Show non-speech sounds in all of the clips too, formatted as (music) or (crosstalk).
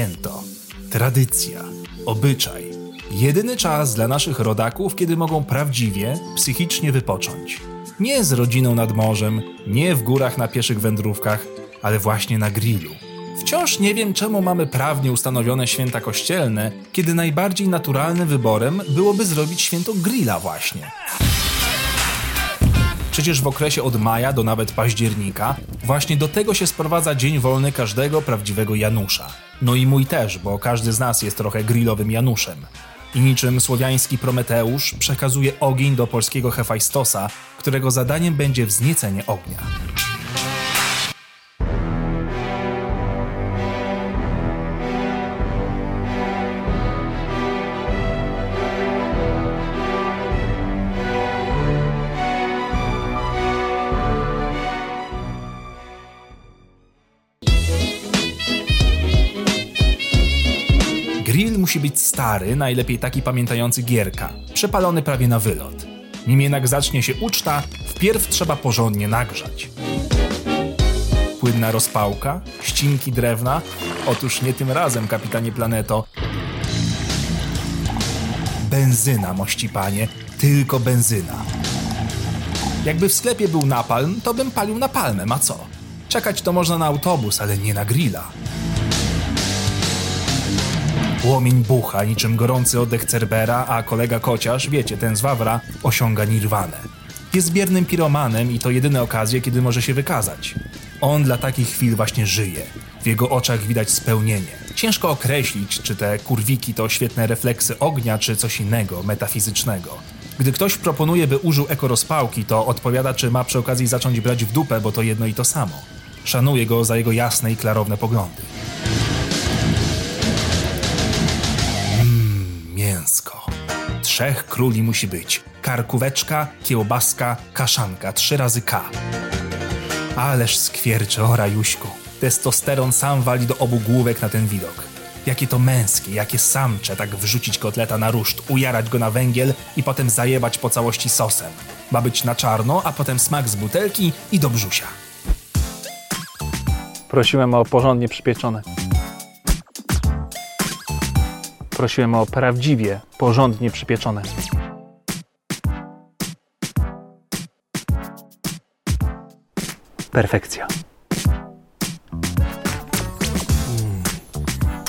święto, tradycja, obyczaj. Jedyny czas dla naszych rodaków, kiedy mogą prawdziwie, psychicznie wypocząć. Nie z rodziną nad morzem, nie w górach na pieszych wędrówkach, ale właśnie na grillu. Wciąż nie wiem, czemu mamy prawnie ustanowione święta kościelne, kiedy najbardziej naturalnym wyborem byłoby zrobić święto grilla właśnie. Przecież w okresie od maja do nawet października właśnie do tego się sprowadza dzień wolny każdego prawdziwego Janusza. No i mój też, bo każdy z nas jest trochę grillowym Januszem. I niczym słowiański Prometeusz przekazuje ogień do polskiego Hefajstosa, którego zadaniem będzie wzniecenie ognia. Musi być stary, najlepiej taki pamiętający gierka, przepalony prawie na wylot. Nim jednak zacznie się uczta, wpierw trzeba porządnie nagrzać. Płynna rozpałka, ścinki drewna, otóż nie tym razem, kapitanie Planeto. Benzyna, mości panie, tylko benzyna. Jakby w sklepie był napalm, to bym palił napalmem, a co? Czekać to można na autobus, ale nie na grilla. Płomień bucha niczym gorący oddech Cerbera, a kolega kociarz, wiecie, ten z Wawra, osiąga nirwanę. Jest biernym piromanem i to jedyne okazje, kiedy może się wykazać. On dla takich chwil właśnie żyje. W jego oczach widać spełnienie. Ciężko określić, czy te kurwiki to świetne refleksy ognia, czy coś innego, metafizycznego. Gdy ktoś proponuje, by użył ekorozpałki, to odpowiada, czy ma przy okazji zacząć brać w dupę, bo to jedno i to samo. Szanuję go za jego jasne i klarowne poglądy. Trzech króli musi być. Karkóweczka, kiełbaska, kaszanka. Trzy razy K. Ależ skwiercze, o rajuśku. Testosteron sam wali do obu główek na ten widok. Jakie to męskie, jakie samcze, tak wrzucić kotleta na ruszt, ujarać go na węgiel i potem zajebać po całości sosem. Ma być na czarno, a potem smak z butelki i do brzusia. Prosiłem o porządnie przypieczone. Prosiłem o prawdziwie, porządnie przypieczone. Perfekcja.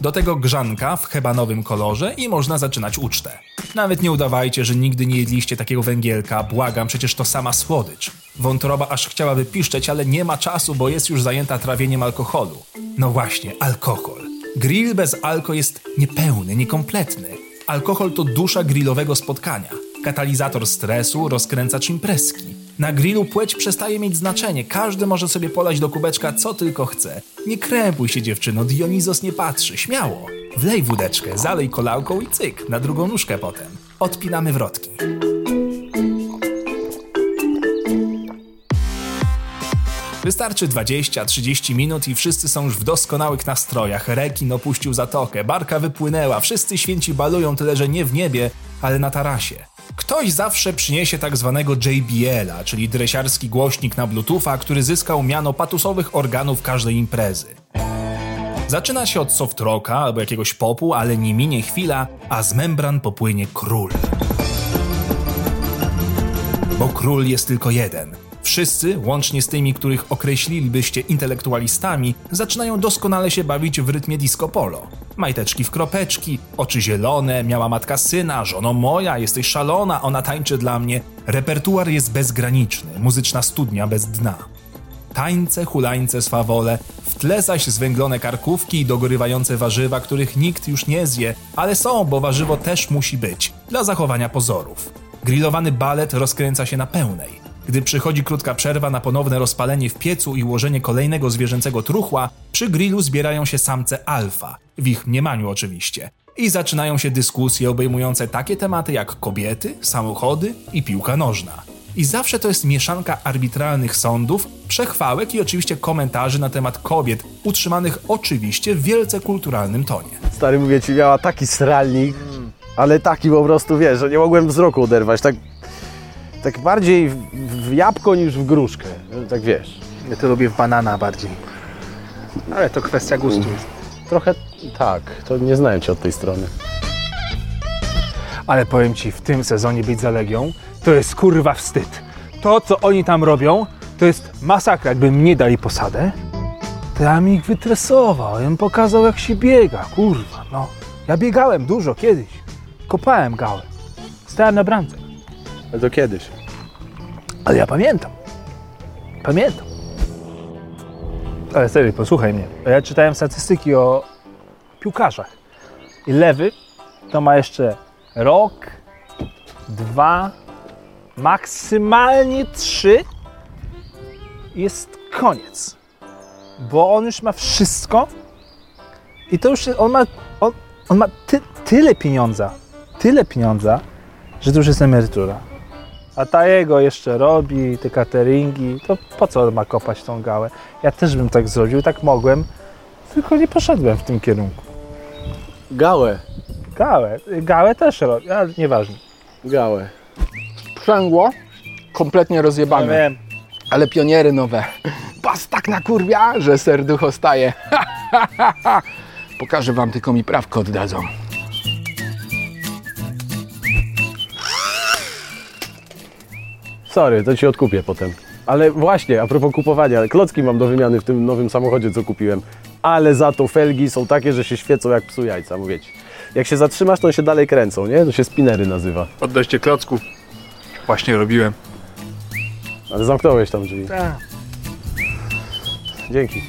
Do tego grzanka w hebanowym kolorze i można zaczynać ucztę. Nawet nie udawajcie, że nigdy nie jedliście takiego węgielka, błagam, przecież to sama słodycz. Wątroba aż chciałaby piszczeć, ale nie ma czasu, bo jest już zajęta trawieniem alkoholu. No właśnie, alkohol. Grill bez alko jest niepełny, niekompletny. Alkohol to dusza grillowego spotkania. Katalizator stresu, rozkręcacz imprezki. Na grillu płeć przestaje mieć znaczenie. Każdy może sobie polać do kubeczka co tylko chce. Nie krępuj się dziewczyno, Dionizos nie patrzy. Śmiało. Wlej wódeczkę, zalej kolałką i cyk, na drugą nóżkę potem. Odpinamy wrotki. Wystarczy 20-30 minut i wszyscy są już w doskonałych nastrojach. Rekin opuścił zatokę, barka wypłynęła, wszyscy święci balują tyle, że nie w niebie, ale na tarasie. Ktoś zawsze przyniesie tak zwanego JBL-a, czyli dresiarski głośnik na Bluetootha, który zyskał miano patusowych organów każdej imprezy. Zaczyna się od soft rocka albo jakiegoś popu, ale nie minie chwila, a z membran popłynie król. Bo król jest tylko jeden. Wszyscy, łącznie z tymi, których określilibyście intelektualistami, zaczynają doskonale się bawić w rytmie disco polo. Majteczki w kropeczki, oczy zielone, miała matka syna, żono moja, jesteś szalona, ona tańczy dla mnie. Repertuar jest bezgraniczny, muzyczna studnia bez dna. Tańce, hulańce, swawole, w tle zaś zwęglone karkówki i dogorywające warzywa, których nikt już nie zje, ale są, bo warzywo też musi być, dla zachowania pozorów. Grillowany balet rozkręca się na pełnej. Gdy przychodzi krótka przerwa na ponowne rozpalenie w piecu i ułożenie kolejnego zwierzęcego truchła, przy grillu zbierają się samce alfa, w ich mniemaniu oczywiście. I zaczynają się dyskusje obejmujące takie tematy jak kobiety, samochody i piłka nożna. I zawsze to jest mieszanka arbitralnych sądów, przechwałek i oczywiście komentarzy na temat kobiet, utrzymanych oczywiście w wielce kulturalnym tonie. Stary, mówię ci, miała taki sralnik, ale taki po prostu, wiesz, że nie mogłem wzroku oderwać, tak, tak bardziej w, w jabłko niż w gruszkę, tak wiesz. Ja to lubię w banana bardziej. Ale to kwestia gustu jest. trochę tak, to nie znałem cię od tej strony. Ale powiem ci, w tym sezonie być za Legią to jest kurwa wstyd. To, co oni tam robią, to jest masakra. Jakby mnie dali posadę, to ja bym ich wytresował, ja bym pokazał, jak się biega, kurwa, no. Ja biegałem dużo kiedyś. Kopałem gałę. Stałem na bramce. Ale to kiedyś. Ale ja pamiętam. Pamiętam. Ale serio, posłuchaj mnie. Ja czytałem statystyki o piłkarzach. I lewy to ma jeszcze rok, dwa, maksymalnie trzy. i Jest koniec. Bo on już ma wszystko i to już on ma, on, on ma ty, tyle pieniądza, tyle pieniądza, że to już jest emerytura. A ta jego jeszcze robi, te cateringi, to po co ma kopać tą gałę? Ja też bym tak zrobił, tak mogłem, tylko nie poszedłem w tym kierunku. Gałę, Gałę, gałę też robi, ale nieważne. gałę. Sprzęgło kompletnie rozjebane. wiem. Ale pioniery nowe. Pas tak nakurwia, że serducho staje. (laughs) Pokażę wam, tylko mi prawko oddadzą. Sorry, to ci odkupię potem. Ale właśnie, a propos kupowania, klocki mam do wymiany w tym nowym samochodzie, co kupiłem. Ale za to felgi są takie, że się świecą jak psu jajca, mówię ci. Jak się zatrzymasz, to one się dalej kręcą, nie? To się spinery nazywa. Oddaście klocków. Właśnie robiłem. Ale zamknąłeś tam drzwi. Tak. Dzięki.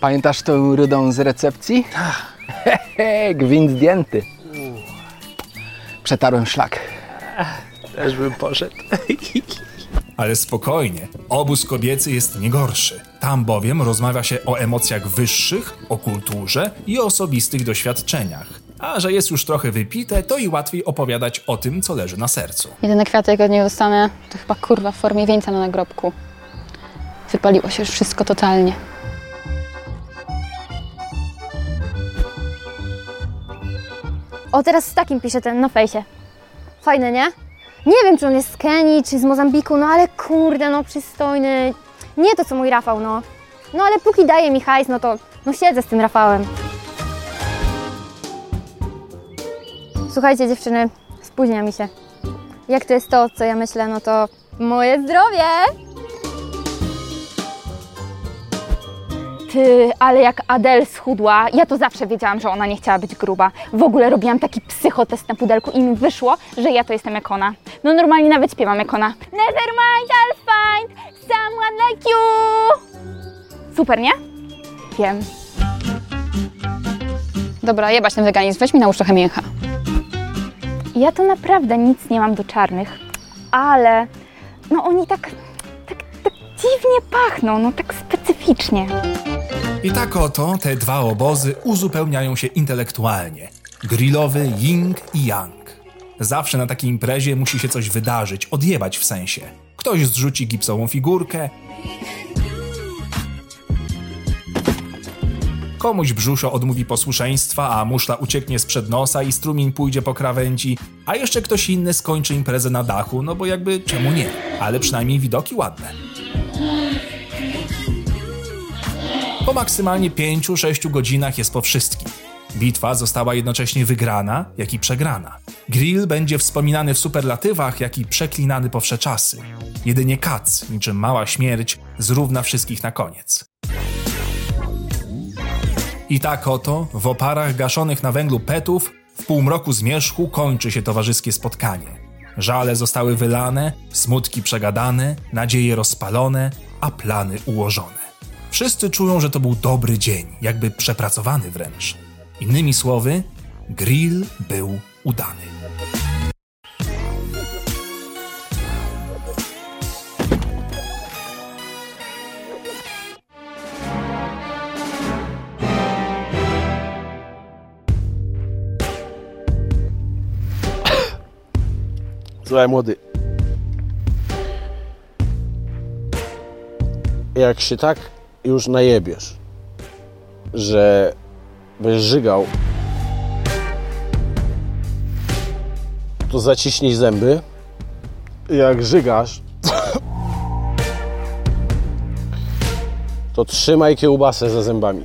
Pamiętasz tą rudą z recepcji? Hehe, (laughs) gwint zdjęty. Przetarłem szlak. Też bym poszedł. (laughs) Ale spokojnie, obóz kobiecy jest nie gorszy. Tam bowiem rozmawia się o emocjach wyższych, o kulturze i o osobistych doświadczeniach. A że jest już trochę wypite, to i łatwiej opowiadać o tym, co leży na sercu. Jedyne kwiaty, jakie od niego dostanę, to chyba kurwa w formie wieńca na nagrobku. Wypaliło się już wszystko totalnie. O, teraz z takim pisze ten na fejsie. Fajny, nie? Nie wiem, czy on jest z Kenii, czy z Mozambiku, no ale kurde, no przystojny. Nie to, co mój Rafał, no. No ale póki daje mi hajs, no to no siedzę z tym Rafałem. Słuchajcie, dziewczyny, spóźnia mi się. Jak to jest to, co ja myślę, no to moje zdrowie! Ty, ale jak Adele schudła, ja to zawsze wiedziałam, że ona nie chciała być gruba. W ogóle robiłam taki psychotest na pudelku i mi wyszło, że ja to jestem jak ona. No normalnie nawet śpiewam jak ona. Never mind, I'll find someone like you. Super, nie? Wiem. Dobra, jebać ten weganizm, weź mi nałóż trochę mięcha. Ja to naprawdę nic nie mam do czarnych, ale no oni tak, tak, tak dziwnie pachną, no tak specyficznie. I tak oto te dwa obozy uzupełniają się intelektualnie. Grillowy Ying i Yang. Zawsze na takiej imprezie musi się coś wydarzyć, odjebać w sensie. Ktoś zrzuci gipsową figurkę, Komuś brzuszo odmówi posłuszeństwa, a muszla ucieknie sprzed nosa i strumień pójdzie po krawędzi, a jeszcze ktoś inny skończy imprezę na dachu, no bo jakby czemu nie, ale przynajmniej widoki ładne. Po maksymalnie 5-6 godzinach jest po wszystkim. Bitwa została jednocześnie wygrana, jak i przegrana. Grill będzie wspominany w superlatywach, jak i przeklinany po wsze czasy. Jedynie Kac, niczym mała śmierć, zrówna wszystkich na koniec. I tak oto, w oparach gaszonych na węglu petów, w półmroku zmierzchu kończy się towarzyskie spotkanie. Żale zostały wylane, smutki przegadane, nadzieje rozpalone, a plany ułożone. Wszyscy czują, że to był dobry dzień, jakby przepracowany wręcz. Innymi słowy, grill był udany. Słuchaj, młody. Jak się tak już najebiesz, że będziesz żygał, to zaciśnij zęby. Jak żygasz, to trzymaj kiełbasę za zębami.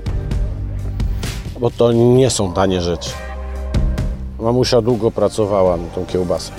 bo to nie są tanie rzeczy. Mamusia długo pracowała na tą kiełbasę.